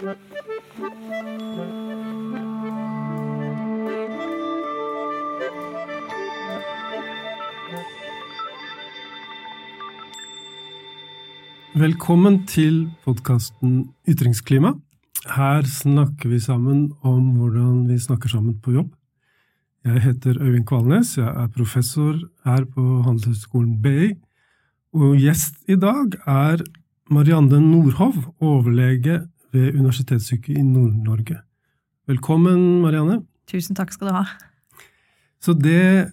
Velkommen til podkasten Ytringsklima. Her snakker vi sammen om hvordan vi snakker sammen på jobb. Jeg heter Øyvind Kvalnes, jeg er professor her på Handelshøyskolen BI, og gjest i dag er Marianne Nordhov, overlege ved Universitetssykehuset i Nord-Norge. Velkommen, Marianne. Tusen takk skal du ha. Så det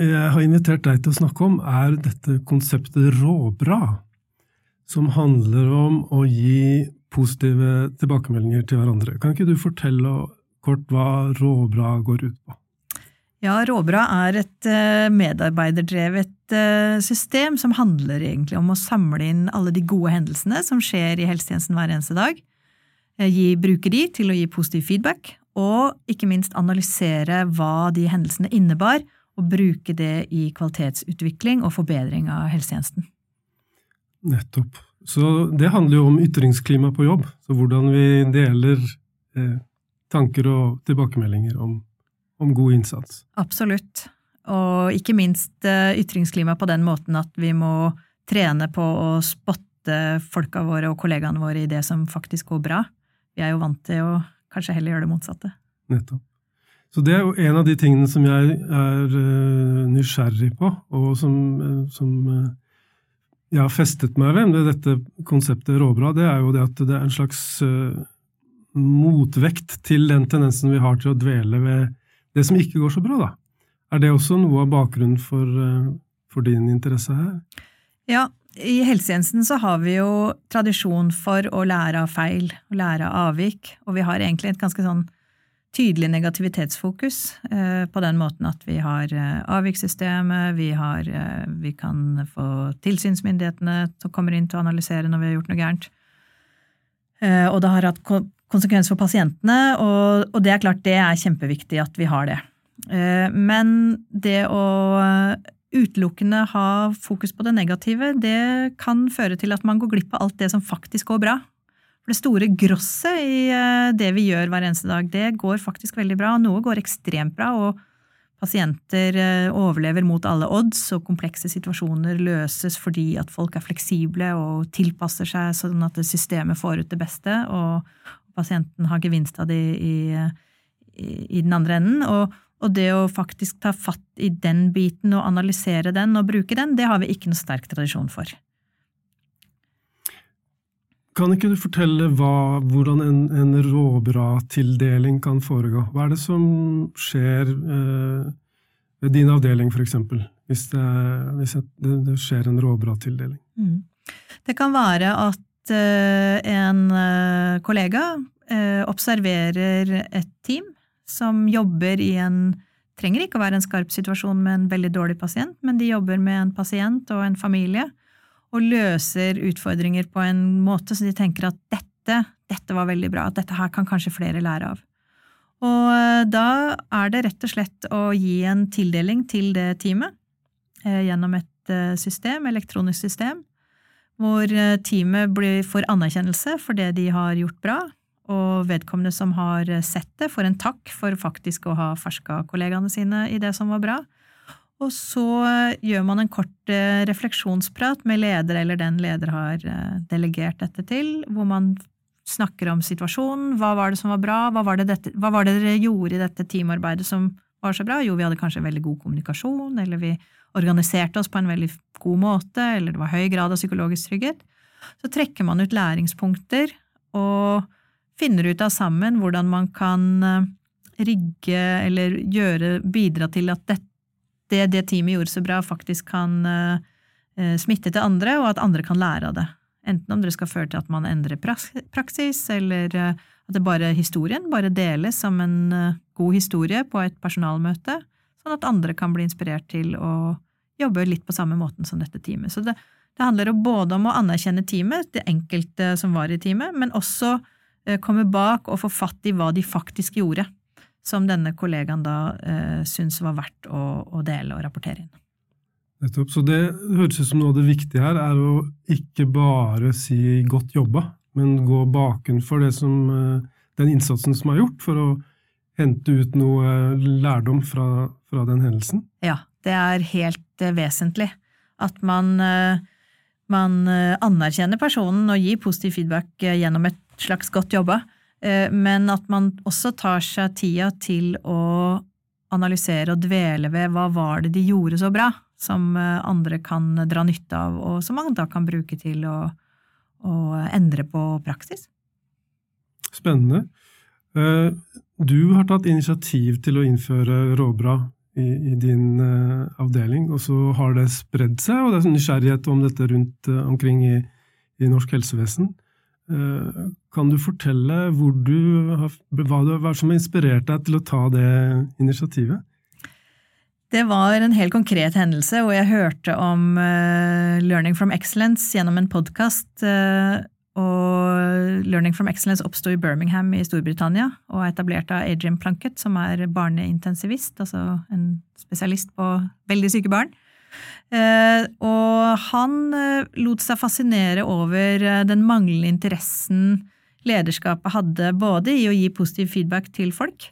jeg har invitert deg til å snakke om, er dette konseptet råbra som handler om å gi positive tilbakemeldinger til hverandre. Kan ikke du fortelle kort hva Råbra går ut på? Ja, Råbra er et eh, medarbeiderdrevet eh, system som handler egentlig om å samle inn alle de gode hendelsene som skjer i helsetjenesten hver eneste dag, gi, bruke de til å gi positiv feedback, og ikke minst analysere hva de hendelsene innebar, og bruke det i kvalitetsutvikling og forbedring av helsetjenesten. Nettopp. Så det handler jo om ytringsklima på jobb. Så hvordan vi deler eh, tanker og tilbakemeldinger om, om, god innsats. Absolutt. Og ikke minst eh, ytringsklima på den måten at vi må trene på å spotte folka våre og kollegaene våre i det som faktisk går bra. Vi er jo vant til å kanskje heller gjøre det motsatte. Nettopp. Så det er jo en av de tingene som jeg er uh, nysgjerrig på, og som, uh, som uh, jeg har festet meg ved med dette konseptet råbra, det er jo det at det er en slags motvekt til den tendensen vi har til å dvele ved det som ikke går så bra, da. Er det også noe av bakgrunnen for, for din interesse her? Ja, i helsetjenesten så har vi jo tradisjon for å lære av feil, og lære av avvik, og vi har egentlig et ganske sånn tydelig negativitetsfokus eh, på den måten at vi har eh, avvikssystemet, vi, har, eh, vi kan få tilsynsmyndighetene som kommer inn til å analysere når vi har gjort noe gærent. Og det har hatt konsekvenser for pasientene, og, det er klart det er kjempeviktig at vi har det. Men det å utelukkende ha fokus på det negative, det kan føre til at man går glipp av alt det som faktisk går bra. For det store grosset i eh, det vi gjør hver eneste dag, det går faktisk veldig bra. Noe går ekstremt bra, og pasienter eh, overlever mot alle odds, og komplekse situasjoner løses fordi at folk er fleksible og tilpasser seg sånn at systemet får ut det beste, og pasienten har gevinst av det i, i, i den andre enden. Og, og det å faktisk ta fatt i den biten og analysere den og bruke den, det har vi ikke noe sterk tradisjon for. Kan ikke du fortelle hva, hvordan en, en råbra-tildeling kan foregå? Hva er det som skjer eh, ved din avdeling, f.eks., hvis, det, hvis det, det skjer en råbra-tildeling? Mm. Det kan være at eh, en eh, kollega eh, observerer et team som jobber i en trenger ikke å være en skarp situasjon med en veldig dårlig pasient, men de jobber med en pasient og en familie og løser utfordringer på en måte så de tenker at dette, dette var veldig bra, at dette her kan kanskje flere lære av. Og eh, da er det rett og slett å gi en tildeling til det teamet eh, gjennom et eh, system, elektronisk system, hvor teamet får anerkjennelse for det de har gjort bra, og vedkommende som har sett det, får en takk for faktisk å ha ferska kollegaene sine i det som var bra. Og så eh, gjør man en kort eh, refleksjonsprat med leder eller den leder har eh, delegert dette til, hvor man snakker om situasjonen. Hva var det som var bra? Hva var det, dette, hva var det dere gjorde i dette teamarbeidet som var så bra? Jo, vi hadde kanskje veldig god kommunikasjon, eller vi organiserte oss på en veldig god måte, eller det var høy grad av psykologisk trygghet. Så trekker man ut læringspunkter og finner ut av sammen hvordan man kan rigge eller gjøre, bidra til at det, det det teamet gjorde så bra, faktisk kan uh, smitte til andre, og at andre kan lære av det. Enten om det skal føre til at man endrer praksis, eller at det bare historien bare deles som en god historie på et personalmøte, sånn at andre kan bli inspirert til å jobbe litt på samme måten som dette teamet. Så det, det handler både om å anerkjenne teamet, det enkelte som var i teamet, men også komme bak og få fatt i hva de faktisk gjorde som denne kollegaen da eh, syntes var verdt å, å, dele og rapportere inn. Nettopp. Så det høres ut som noe av det viktige her er å ikke bare si 'godt jobba', men gå bakenfor det som, eh, den innsatsen som er gjort, for å hente ut noe lærdom fra, fra den hendelsen? Ja, det er helt eh, vesentlig. At man, eh, man anerkjenner personen og gir positiv feedback gjennom et slags godt jobba, men at man også tar seg tida til å analysere og dvele ved hva var det de gjorde så bra, som andre kan dra nytte av, og som man da kan bruke til å, å endre på praksis. Spennende. Eh, du har tatt initiativ til å innføre råbra i, i din avdeling, og så har det spredd seg, og det er sånn nysgjerrighet om dette rundt omkring i, i, norsk helsevesen. Uh, kan du fortelle du har, hva, som har inspirert deg til å ta det initiativet? Det var en helt konkret hendelse, og jeg hørte om Learning from Excellence gjennom en podkast og Learning from Excellence oppsto i Birmingham i Storbritannia og er etablert av Adrian Plunkett, som er barneintensivist, altså en spesialist på veldig syke barn. Eh, og han eh, lot seg fascinere over eh, den manglende interessen lederskapet hadde både i å gi positiv feedback til folk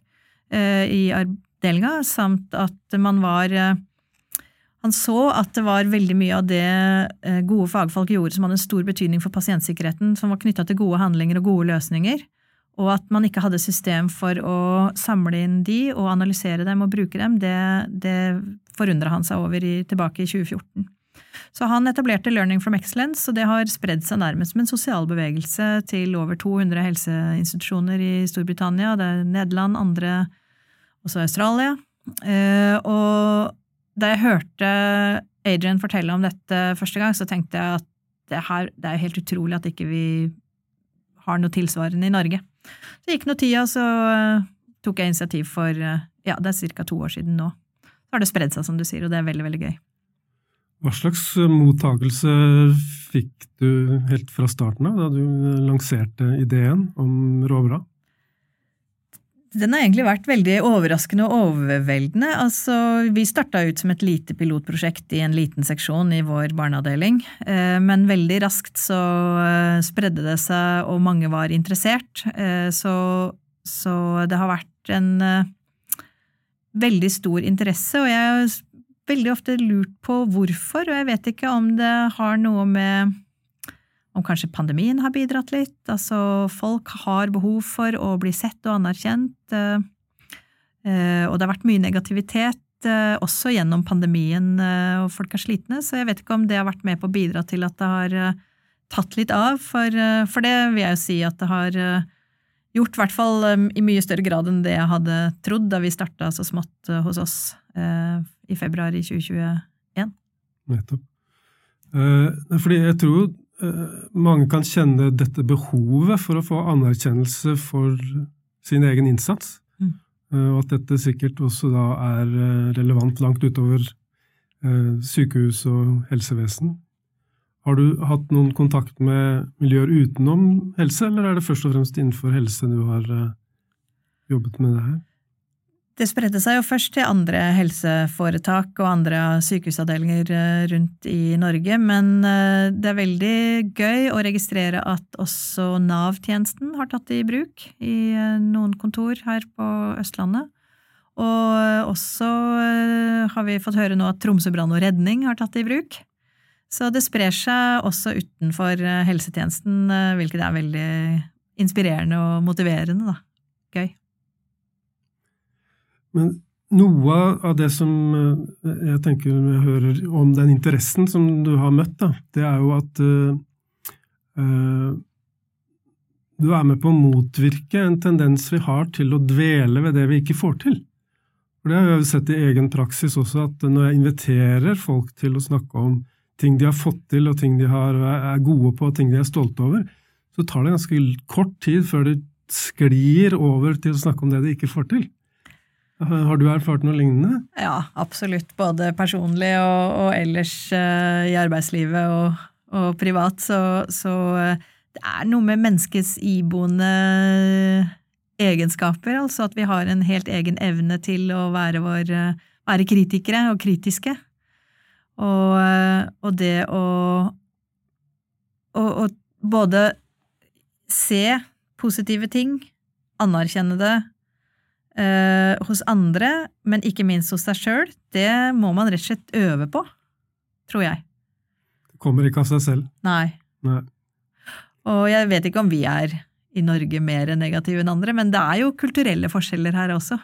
i avdelinga, samt at man var han så at det var veldig mye av det gode fagfolk gjorde som hadde en stor betydning for pasientsikkerheten, som var knytta til gode handlinger og gode løsninger, og at man ikke hadde system for å samle inn de og analysere dem og bruke dem, det, det forundra han seg over i, tilbake i 2014. Så han etablerte Learning from Excellence, og det har spredd seg nærmest som en sosial bevegelse til over 200 helseinstitusjoner i Storbritannia, det er Nederland, andre, også Australia. Eh, og da jeg hørte Adrian fortelle om dette første gang, så tenkte jeg at det, her, det er helt utrolig at ikke vi har noe tilsvarende i Norge. Så gikk nå tida, så uh, tok jeg initiativ for uh, ja, det er ca. to år siden nå. Så har det spredd seg, som du sier, og det er veldig, veldig gøy. Hva slags eh, mottakelse fikk du helt fra starten av, da du lanserte ideen om Råbra? Den har egentlig vært veldig overraskende og overveldende. Altså, vi starta ut som et lite pilotprosjekt i en liten seksjon i vår barneavdeling, eh, men veldig raskt så eh, spredde det seg, og mange var interessert. Eh, så, så det har vært en veldig stor interesse, og jeg har veldig ofte lurt på hvorfor, og jeg vet ikke om det har noe med om kanskje pandemien har bidratt litt. Altså, folk har behov for å bli sett og anerkjent, eh, eh, og det har vært mye negativitet eh, også gjennom pandemien, og folk er slitne, så jeg vet ikke om det har vært med på å bidra til at det har tatt litt av, for, for det vil jeg jo si at det har gjort, i hvert fall i mye større grad enn det jeg hadde trodd da vi starta så smått hos oss i februar i 2021. Nettopp. Fordi jeg tror mange kan kjenne dette behovet for å få anerkjennelse for sin egen innsats. Mm. Eh, og at dette sikkert også da er eh, relevant langt utover sykehus og helsevesen. Har du hatt noen kontakt med miljøer utenom helse, eller er det først og fremst innenfor helse du har jobbet med det her? Det spredde seg jo først til andre helseforetak og andre sykehusavdelinger eh, rundt i Norge, men eh, det er veldig gøy å registrere at også Nav-tjenesten har tatt det i bruk i eh, noen kontor her på Østlandet. Og også har vi fått høre nå at Tromsø brann og redning har tatt det i bruk. Så det sprer seg også utenfor helsetjenesten, hvilket er veldig inspirerende og motiverende. da. Men noe av det som eh, jeg tenker når jeg hører om den interessen som du har møtt, da, det er jo at uh, du er med på å motvirke en tendens vi har til å dvele ved det vi ikke får til. For Det har jeg sett i egen praksis også, at når jeg inviterer folk til å snakke om ting de har fått til, og ting de har, er gode på, og ting de er stolte over, så tar det ganske kort tid før de sklir over til å snakke om det de ikke får til. Har du erfart noe lignende? Ja, absolutt. Både personlig og, og ellers uh, i arbeidslivet og, og privat. Så, så uh, det er noe med menneskets iboende egenskaper. Altså at vi har en helt egen evne til å være, vår, uh, være kritikere og kritiske. Og, og det å og, og både se positive ting, anerkjenne det eh, hos andre, men ikke minst hos seg sjøl, det må man rett og slett øve på, tror jeg. Det kommer ikke av seg selv. Nei. Nei. Og jeg vet ikke om vi er i Norge mer negative enn andre, men det er jo kulturelle forskjeller her også.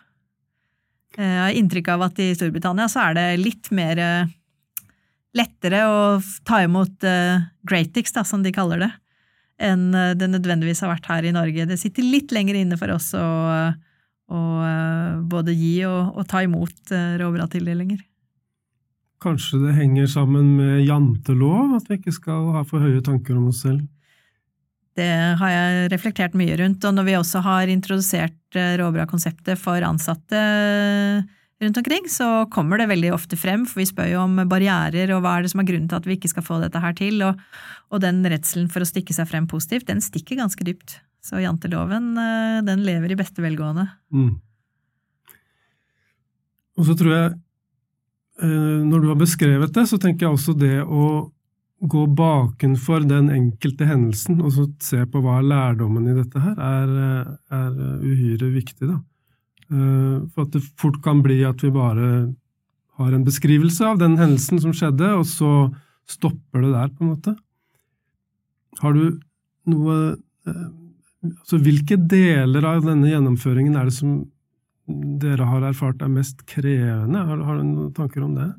Eh, jeg har inntrykk av at i Storbritannia så er det litt mer eh, lettere å ta imot uh, greatix, da, som de kaller det, enn det nødvendigvis har vært her i Norge. Det sitter litt lenger inne for oss å, å både gi og, og ta imot uh, råvaretildelinger. Kanskje det henger sammen med jantelov, at vi ikke skal ha for høye tanker om oss selv? Det har jeg reflektert mye rundt, og når vi også har introdusert råbra-konseptet for ansatte rundt omkring, så kommer det veldig ofte frem, for vi spør jo om barrierer og hva er det som er grunnen til at vi ikke skal få dette her til, og, og den redselen for å stikke seg frem positivt, den stikker ganske dypt. Så janteloven, eh, den lever i beste velgående. Mm. Og så tror jeg, eh, når du har beskrevet det, så tenker jeg også det å gå bakenfor den enkelte hendelsen og så se på hva er lærdommen i dette her, er, eh, er uhyre viktig. da. For at det fort kan bli at vi bare har en beskrivelse av den hendelsen som skjedde, og så stopper det der, på en måte. Har du noe Altså, hvilke deler av denne gjennomføringen er det som dere har erfart er mest krevende? Har, har du noen tanker om det?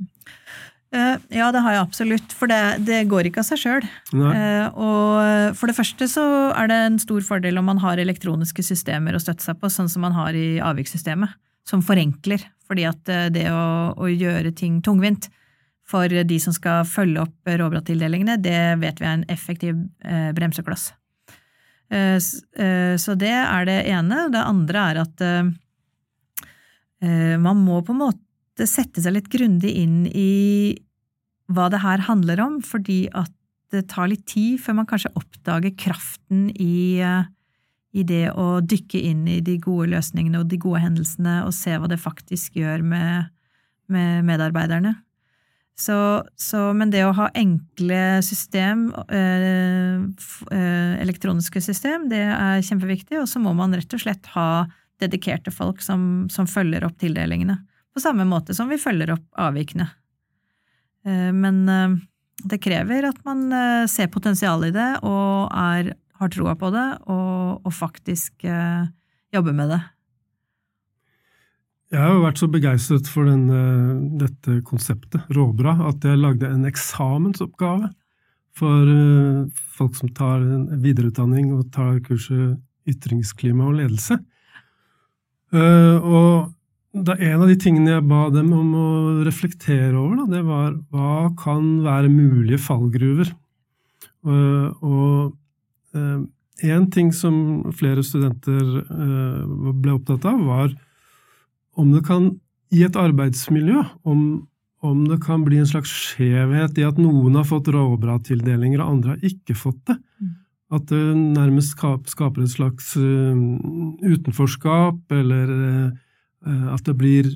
Eh, ja, det har jeg absolutt, for det, det går ikke av seg sjøl. Uh, og for det første så er det en stor fordel om man har elektroniske systemer å støtte seg på, sånn som man har i avvikssystemet, som forenkler. Fordi at eh, det å, å gjøre ting tungvint for de som skal følge opp råbrattildelingene, det vet vi er en effektiv uh, bremsekloss. Uh, så det er det ene. Det andre er at man må på en måte sette seg litt grundig inn i hva det her handler om, fordi at det tar litt tid før man kanskje oppdager kraften i, eh, i det å dykke inn i de gode løsningene og de gode hendelsene og se hva det faktisk gjør med, med medarbeiderne. Så, så, men det å ha enkle system, eh, eh, elektroniske system, det er kjempeviktig, og så må man rett og slett ha dedikerte folk som, som følger opp tildelingene, på samme måte som vi følger opp avvikene. Eh, men det krever at man ser potensial i det og er, har troa på det, og, og faktisk jobber med det. Jeg har jo vært så begeistret for denne, dette konseptet, Råbra, at jeg lagde en eksamensoppgave for folk som tar videreutdanning og tar kurset ytringsklima og ledelse. Og da en av de tingene jeg ba dem om å reflektere over, da, det var hva kan være mulige fallgruver? Og én ting som flere studenter ble opptatt av, var om det kan, i et arbeidsmiljø, om, om det kan bli en slags skjevhet i at noen har fått råbra-tildelinger, og andre har ikke fått det. Mm. At det nærmest skaper et slags utenforskap, eller Eh, at det blir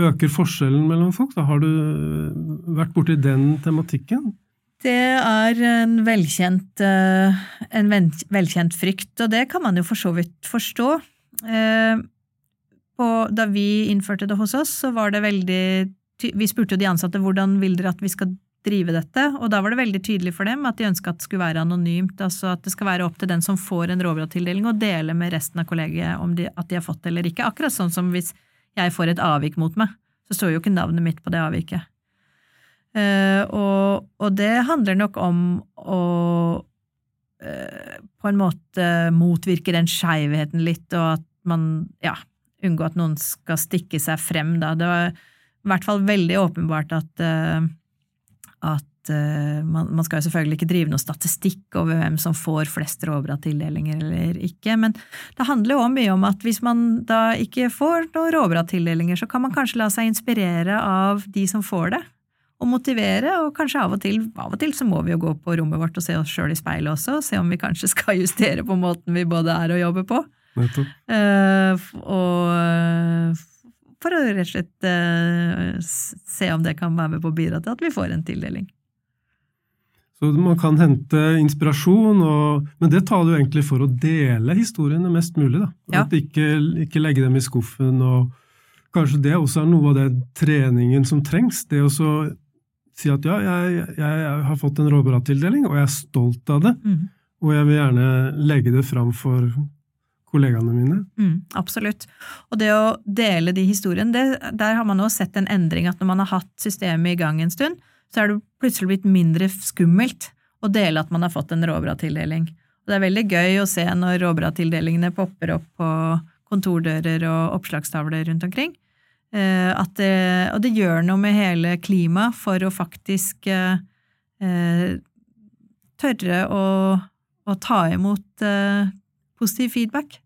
øker forskjellen mellom folk? Da har du eh, vært borti den tematikken? Det er en velkjent, eh, en velkjent, frykt, og det kan man jo for så vidt forstå. Da vi innførte det hos oss, så var det veldig Vi spurte jo de ansatte hvordan vil dere at vi skal drive dette, og da var det veldig tydelig for dem at de ønska at det skulle være anonymt, altså at det skal være opp til den som får en rovdyrtildeling å dele med resten av kollegiet om de, at de har fått det eller ikke. Akkurat sånn som hvis jeg får et avvik mot meg, så står jo ikke navnet mitt på det avviket. Uh, og, og, det handler nok om å uh, på en måte motvirke den skeivheten litt, og at man ja, unngå at noen skal stikke seg frem, da. Det var i hvert fall veldig åpenbart at, uh, at uh, man, man, skal jo selvfølgelig ikke drive noe statistikk over hvem som får flest råbra-tildelinger eller ikke, men det handler jo mye om at hvis man da ikke får noen råbra-tildelinger, så kan man kanskje la seg inspirere av de som får det, og motivere, og kanskje av og til av og til så må vi jo gå på rommet vårt og se oss sjøl i speilet også, og se om vi kanskje skal justere på måten vi både er og jobber på. Uh, og for å rett og slett uh, se om det kan være med på å bidra til at vi får en tildeling. Så man kan hente inspirasjon, og, men det tar du egentlig for å dele historiene mest mulig. da. Ja. At ikke, ikke legge dem i skuffen. og Kanskje det også er noe av det treningen som trengs. Det å si at ja, jeg, jeg har fått en råbra-tildeling, og jeg er stolt av det. Mm. Og jeg vil gjerne legge det fram for kollegaene mine. Mm, absolutt. Og det å dele de historiene, det, der har man også sett en endring. At når man har hatt systemet i gang en stund, så er det plutselig blitt mindre skummelt å dele at man har fått en råbra-tildeling. Og det er veldig gøy å se når råbra-tildelingene popper opp på kontordører og oppslagstavler rundt omkring. Eh, det, og det gjør noe med hele klimaet for å faktisk eh, eh, tørre å, å ta imot eh, positiv feedback.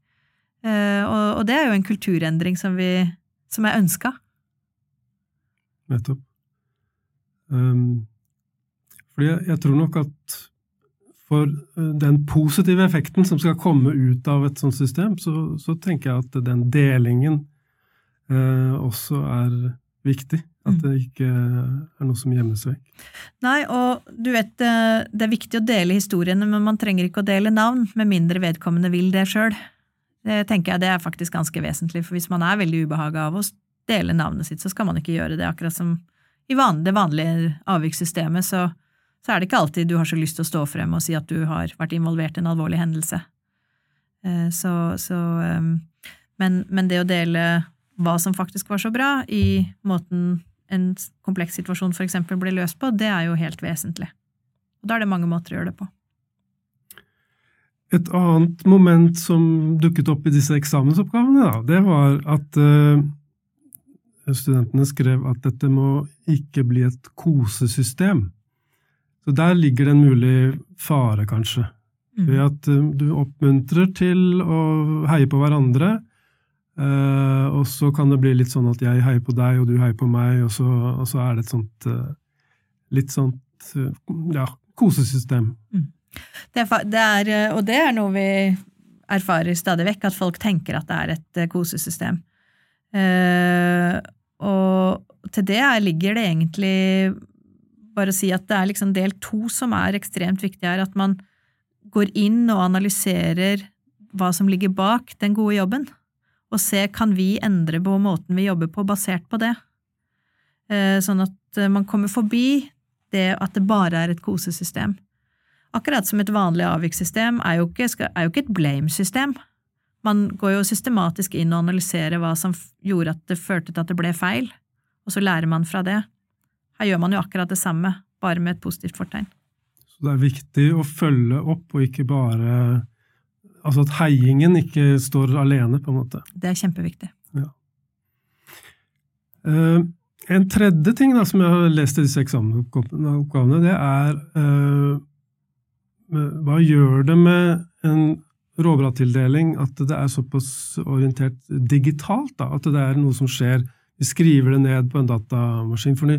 Eh, og, og det er jo en kulturendring som, vi, som er ønska. Nettopp. Um, fordi jeg, jeg tror nok at for uh, den positive effekten som skal komme ut av et sånt system, så, så tenker jeg at den delingen uh, også er viktig. At Mm. det ikke er noe som gjemmes vekk. Nei, og du vet, eh, det er viktig å dele historiene, men man trenger ikke å dele navn, med mindre vedkommende vil det sjøl. Det tenker jeg det er faktisk ganske vesentlig, for hvis man er veldig ubehaga av å dele navnet sitt, så skal man ikke gjøre det. Akkurat som i det vanlige avvikssystemet, så, så er det ikke alltid du har så lyst til å stå frem og si at du har vært involvert i en alvorlig hendelse. Eh, Så, så eh, men, men det å dele hva som faktisk var så bra, i måten en kompleks situasjon eksempel blir løst på, det er jo helt vesentlig. Og da er det mange måter å gjøre det på. Et annet moment som dukket opp i disse eksamensoppgavene, da, det var at uh, studentene skrev at dette må ikke bli et kosesystem. Så der ligger det en mulig fare, kanskje. Mm. Ved at uh, du oppmuntrer til å heie på hverandre, uh, og så kan det bli litt sånn at jeg heier på deg, og du heier på meg, og så, og så er det et sånt uh, litt sånt uh, ja, kosesystem. Det er, det er, og det er noe vi erfarer stadig vekk, at folk tenker at det er et kosesystem. Og til det er- ligger det egentlig bare å si at det er liksom del to som er ekstremt viktig her, at man går inn og analyserer hva som ligger bak den gode jobben, og se kan vi endre på måten vi jobber på basert på det. Eh, Sånn at eh, man kommer forbi det at det bare er et kosesystem. Akkurat som et vanlig avvikssystem er jo ikke, er jo ikke et blame-system. Man går jo systematisk inn og analyserer hva som gjorde at det førte til at det ble feil, og så lærer man fra det. Her gjør man jo akkurat det samme, bare med et positivt fortegn. Så det er viktig å følge opp, og ikke bare Altså at heiingen ikke står alene, på en måte. Det er kjempeviktig. Eh, en tredje ting da, som jeg har lest i disse eksamensoppgavene, det er uh, Hva gjør det med en råbra-tildeling at det er såpass orientert digitalt? Da, at det er noe som skjer Vi skriver det ned på en datamaskin. Fordi,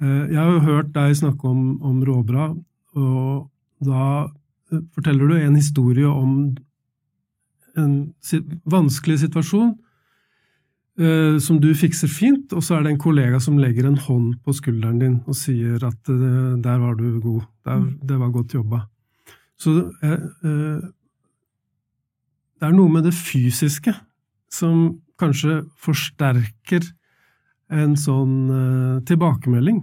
uh, jeg har jo hørt deg snakke om, om råbra, og da forteller du en historie om en vanskelig situasjon eh, som du fikser fint, og så er det en kollega som legger en hånd på skulderen din og sier at eh, 'der var du god', der, det var godt jobba. Så eh, eh, det er noe med det fysiske som kanskje forsterker en sånn eh, tilbakemelding,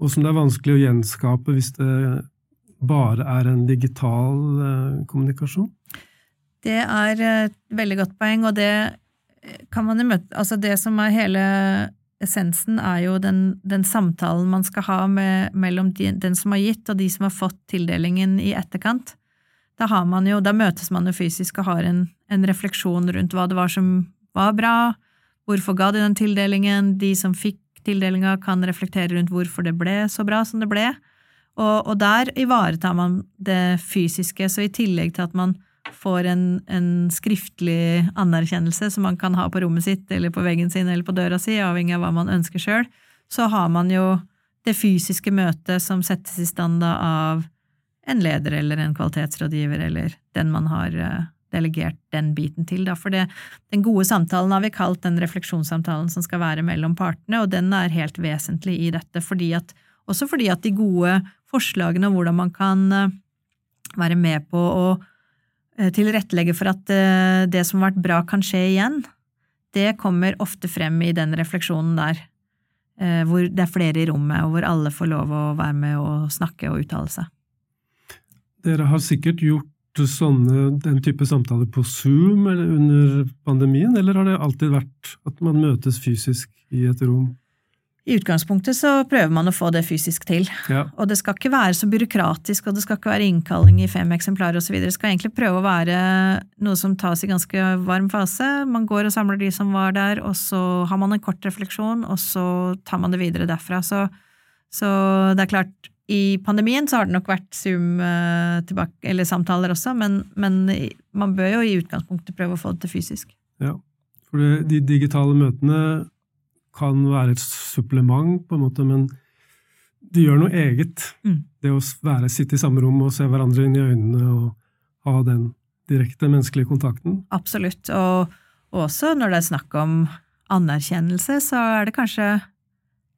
og som det er vanskelig å gjenskape hvis det bare er en digital eh, kommunikasjon. Det er et veldig godt poeng, og det kan man jo møte Altså, det som er hele essensen, er jo den, den samtalen man skal ha med, mellom de, den som har gitt, og de som har fått tildelingen i etterkant. Da, jo, da møtes man jo fysisk og har en, en refleksjon rundt hva det var som var bra, hvorfor ga de den tildelingen, de som fikk tildelinga kan reflektere rundt hvorfor det ble så bra som det ble, og, og der ivaretar man det fysiske, så i tillegg til at man får en, en skriftlig anerkjennelse som man kan ha på rommet sitt eller på veggen sin eller på døra si, avhengig av hva man ønsker sjøl, så har man jo det fysiske møtet som settes i stand av en leder eller en kvalitetsrådgiver eller den man har eh, delegert den biten til. For det, den gode samtalen har vi kalt den refleksjonssamtalen som skal være mellom partene, og den er helt vesentlig i dette, fordi at Også fordi at de gode forslagene om hvordan man kan eh, være med på å tilrettelegge for at eh, det som har vært bra, kan skje igjen, det kommer ofte frem i den refleksjonen der, hvor det er flere i rommet, og hvor alle får lov å være med og snakke og uttale seg. Dere har sikkert gjort sånne, den type samtaler på Zoom under pandemien, eller har det alltid vært at man møtes fysisk i et rom? I utgangspunktet så prøver man å få det fysisk til. Ja. Og det skal ikke være så byråkratisk, og det skal ikke være innkalling i fem eksemplarer osv. Det skal egentlig prøve å være noe som tas i ganske varm fase. Man går og samler de som var der, og så har man en kort refleksjon, og så tar man det videre derfra. Så, så det er klart, i pandemien så har det nok vært Zoom eh, tilbake, eller samtaler også, men, men man bør jo i utgangspunktet prøve å få det til fysisk. Ja, for de digitale møtene kan være et supplement, på en måte, men de gjør noe eget. Mm. Det å være, sitte i samme rom og se hverandre inn i øynene og ha den direkte menneskelige kontakten. Absolutt, og, og også når det er snakk om anerkjennelse, så er det kanskje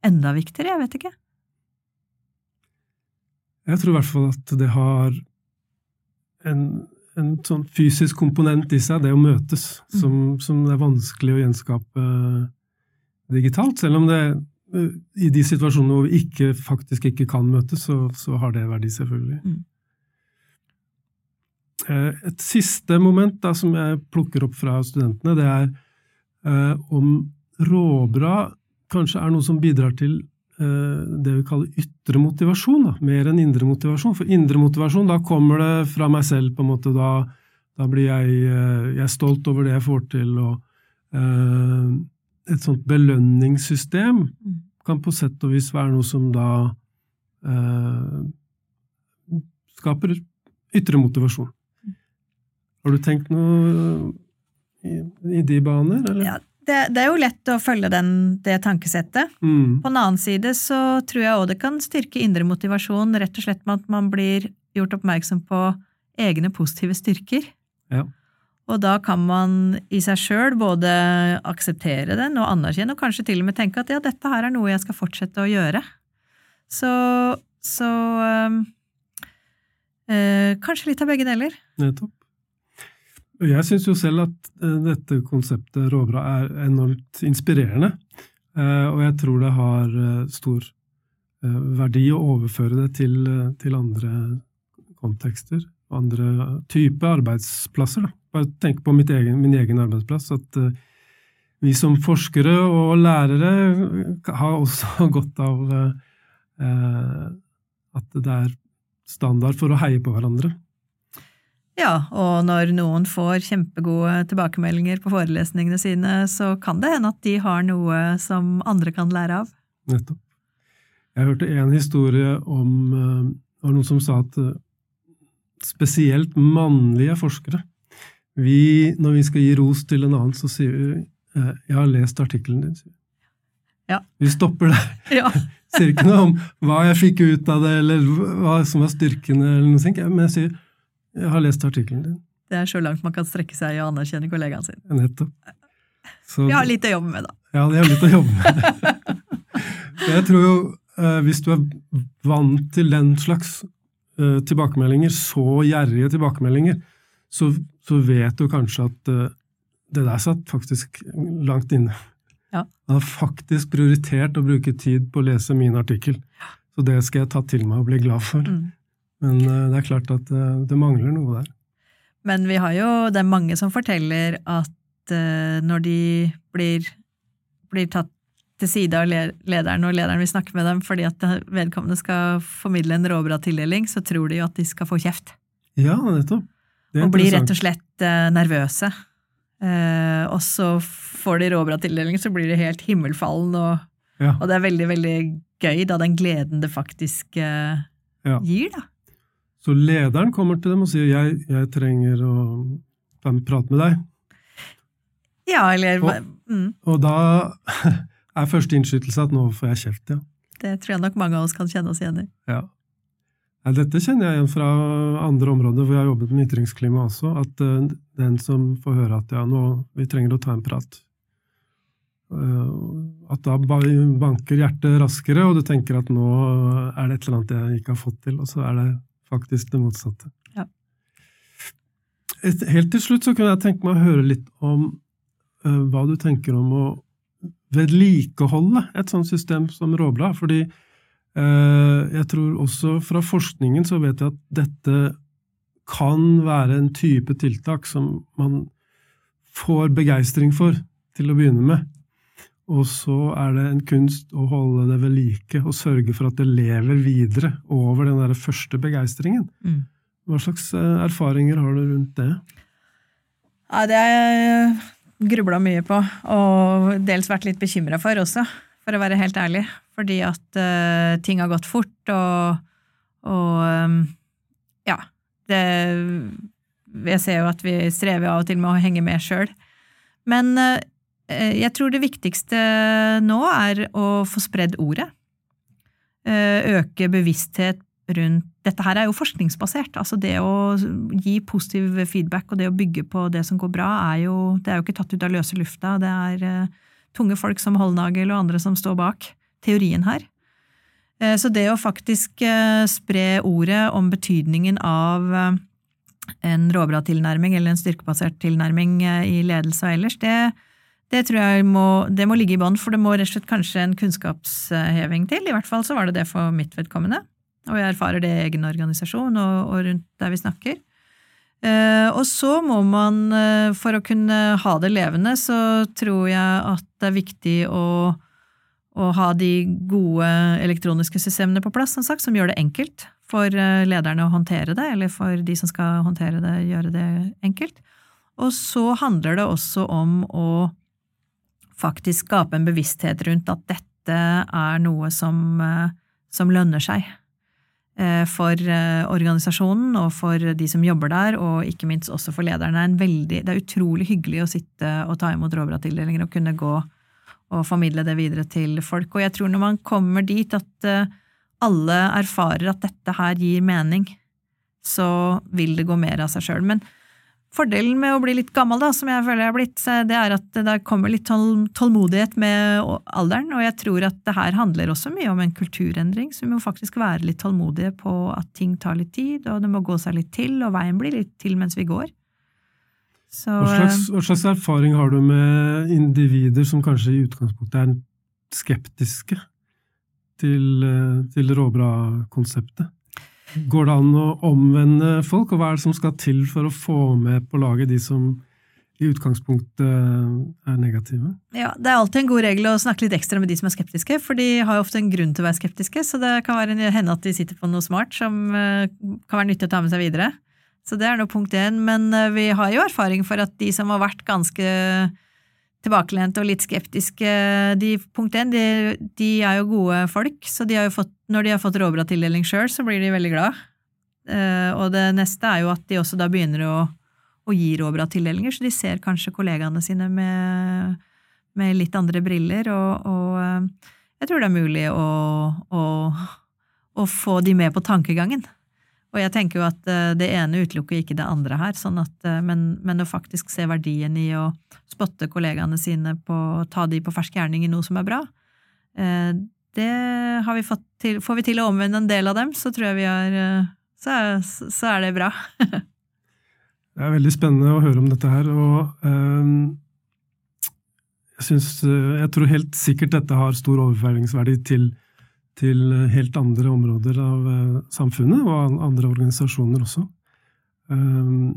enda viktigere, jeg vet ikke. Jeg tror i hvert fall at det har en, en sånn fysisk komponent i seg, det å møtes, mm. som, som det er vanskelig å gjenskape digitalt. Selv om det eh, i de situasjonene hvor vi ikke, faktisk ikke kan møtes, så, så har det verdi, selvfølgelig. Mm. Eh, et siste moment da, som jeg plukker opp fra studentene, det er eh, om råbra kanskje er noe som bidrar til eh, det vi kaller ytre motivasjon, da, mer enn indre motivasjon. For indre motivasjon, da kommer det fra meg selv, på en måte. Da, da blir jeg, eh, jeg er stolt over det jeg får til, og eh, et sånt belønningssystem mm. kan på sett og vis være noe som da eh, skaper ytre motivasjon. Har du tenkt noe i, i de baner, eller? Ja, det, det, er jo lett å følge den, det tankesettet. Mm. På den annen side så tror jeg òg det kan styrke indre motivasjon, rett og slett med at man blir gjort oppmerksom på egne positive styrker. Ja. Og da kan man i seg sjøl både akseptere den og anerkjenne, og kanskje til og med tenke at ja, dette her er noe jeg skal fortsette å gjøre. Så, så øh, øh, kanskje litt av begge deler. Nettopp. Jeg syns jo selv at uh, dette konseptet råbra er enormt inspirerende. Uh, og jeg tror det har stor verdi å overføre det til, til andre kontekster, andre typer arbeidsplasser. Da. Bare tenk på egen, min egen arbeidsplass, at uh, vi som forskere og lærere har også godt av uh, at det er standard for å heie på hverandre. Ja, og når noen får kjempegode tilbakemeldinger på forelesningene sine, så kan det hende at de har noe som andre kan lære av. Nettopp. Jeg hørte en historie om Det var noen som sa at spesielt mannlige forskere vi, når vi skal gi ros til en annen, så sier vi eh, 'jeg har lest artikkelen din'. Ja. Vi stopper der. Ja. sier ikke noe om hva jeg fikk ut av det, eller hva som var styrkene, eller noe sånt, men jeg sier 'jeg har lest artikkelen din'. Det er så langt man kan strekke seg i å anerkjenne kollegaen sin. Nettopp. Så, vi har litt å jobbe med, da. Ja, vi har litt å jobbe med. jeg tror jo, eh, hvis du er vant til den slags uh, tilbakemeldinger, så gjerrige tilbakemeldinger, så, så, vet du kanskje at uh, det der satt faktisk langt inne. Ja. Jeg har faktisk prioritert å bruke tid på å lese min artikkel. Så det skal jeg ta til meg og bli glad for. Mm. Men uh, det er klart at uh, det mangler noe der. Men vi har jo, det er mange som forteller at når de blir, blir tatt til side av lederen, og lederen vil snakke med dem fordi at vedkommende skal formidle en råbra-tildeling, så tror de jo at de skal få kjeft. Ja, nettopp og blir rett og slett uh, nervøse. Uh, og så får de råbra-tildeling, så blir de helt himmelfallen, og, ja. og, det er veldig, veldig gøy, da, den gleden det faktisk uh, ja. gir, da. Så lederen kommer til dem og sier jeg, jeg trenger å prate med deg. Ja, eller Og, mm. og da er første innskytelse at nå får jeg kjeft, ja. Det tror jeg nok mange av oss kan kjenne oss igjen i. Ja. Dette kjenner jeg igjen fra andre områder hvor jeg har jobbet med ytringsklima også, at eh, den som får høre at ja, nå, vi trenger å ta en prat. At da banker hjertet raskere, og du tenker at nå er det et eller annet jeg ikke har fått til, og så er det faktisk det motsatte. Ja. Helt til slutt så kunne jeg tenke meg å høre litt om uh, hva du tenker om å vedlikeholde et sånt system som Råbladet. Fordi jeg tror også fra forskningen så vet jeg at dette kan være en type tiltak som man får begeistring for til å begynne med. Og så er det en kunst å holde det ved like og sørge for at det lever videre over den der første begeistringen. Mm. Hva slags eh, erfaringer har du rundt det? Ja, det har jeg grubla mye på, og dels vært litt bekymra for også, for å være helt ærlig. Fordi at uh, ting har gått fort, og, og um, ja. Det, jeg ser jo at vi strever av og til med å henge med sjøl. Men uh, jeg tror det viktigste nå er å få spredd ordet. Uh, øke bevissthet rundt Dette her er jo forskningsbasert. altså Det å gi positiv feedback og det å bygge på det som går bra, er jo, det er jo ikke tatt ut av løse lufta. Det er tunge folk som Holdnagel og andre som står bak teorien her. Så det å faktisk spre ordet om betydningen av en råbra tilnærming eller en styrkebasert tilnærming i ledelse og ellers, det, det tror jeg må, det må ligge i bånn, for det må rett og slett kanskje en kunnskapsheving til. I hvert fall så var det det for mitt vedkommende. Og jeg erfarer det i egen organisasjon og, og rundt der vi snakker. Eh, og så må man, eh, for å kunne ha det levende, så tror jeg at det er viktig å, å ha de gode elektroniske systemene på plass, som sagt, som gjør det enkelt for eh, lederne å håndtere det, eller for de som skal håndtere det, gjøre det enkelt. Og så handler det også om å faktisk skape en bevissthet rundt at dette er noe som, som lønner seg for eh, organisasjonen og for de som jobber der, og ikke minst også for lederne. Det er veldig, det er utrolig hyggelig å sitte og ta imot Råbra-tildelinger og kunne gå og formidle det videre til folk. Og jeg tror når man kommer dit at alle erfarer at dette her gir mening, så vil det gå mer av seg sjøl. Men Fordelen med å bli litt gammel, da, som jeg føler jeg har blitt, det er at det kommer litt tålmodighet med alderen, og jeg tror at det her handler også mye om en kulturendring, så vi må faktisk være litt tålmodige på at ting tar litt tid, og det må gå seg litt til, og veien blir litt til mens vi går. Så, hva, slags, hva slags erfaring har du med individer som kanskje i utgangspunktet er skeptiske til, eh, til råbra-konseptet? Går det an å omvende folk, og hva er det som skal til for å få med på laget de som i utgangspunktet er negative? Ja, Det er alltid en god regel å snakke litt ekstra med de som er skeptiske, for de har jo ofte en grunn til å være skeptiske, så det kan være hende at de sitter på noe smart som eh, kan være nyttig å ta med seg videre. Så det er nå punkt én. Men eh, vi har jo erfaring for at de som har vært ganske tilbakelente og litt skeptiske. De, punkt én, de, de, er jo gode folk, så de fått, når de har fått råbra-tildeling sjøl, så blir de veldig glad. Uh, og det neste er jo at de også da begynner å, å gi råbra-tildelinger, så de ser kanskje kollegaene sine med, med litt andre briller, og, og uh, jeg tror det er mulig å, å, å få de med på tankegangen. Og jeg tenker jo at eh, det ene utelukker ikke det andre her, sånn at, eh, men, men, å faktisk se verdien i å spotte kollegaene sine på ta de på fersk gjerning i noe som er bra, eh, det har vi fått til. Får vi til å omvende en del av dem, så tror jeg vi har Så så er det bra. det er veldig spennende å høre om dette her, og um, jeg syns Jeg tror helt sikkert dette har stor overføringsverdi til til helt andre områder av eh, samfunnet, og andre organisasjoner også. Ehm,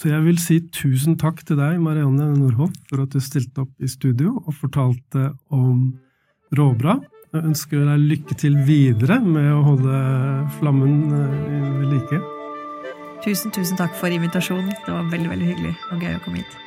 så jeg vil si tusen takk til deg, Marianne Nordhoff, for at du stilte opp i studio og fortalte om Råbra. Jeg ønsker deg lykke til videre med å holde flammen eh, ved like. Tusen, tusen takk for invitasjonen. Det var veldig, veldig hyggelig og gøy å komme hit.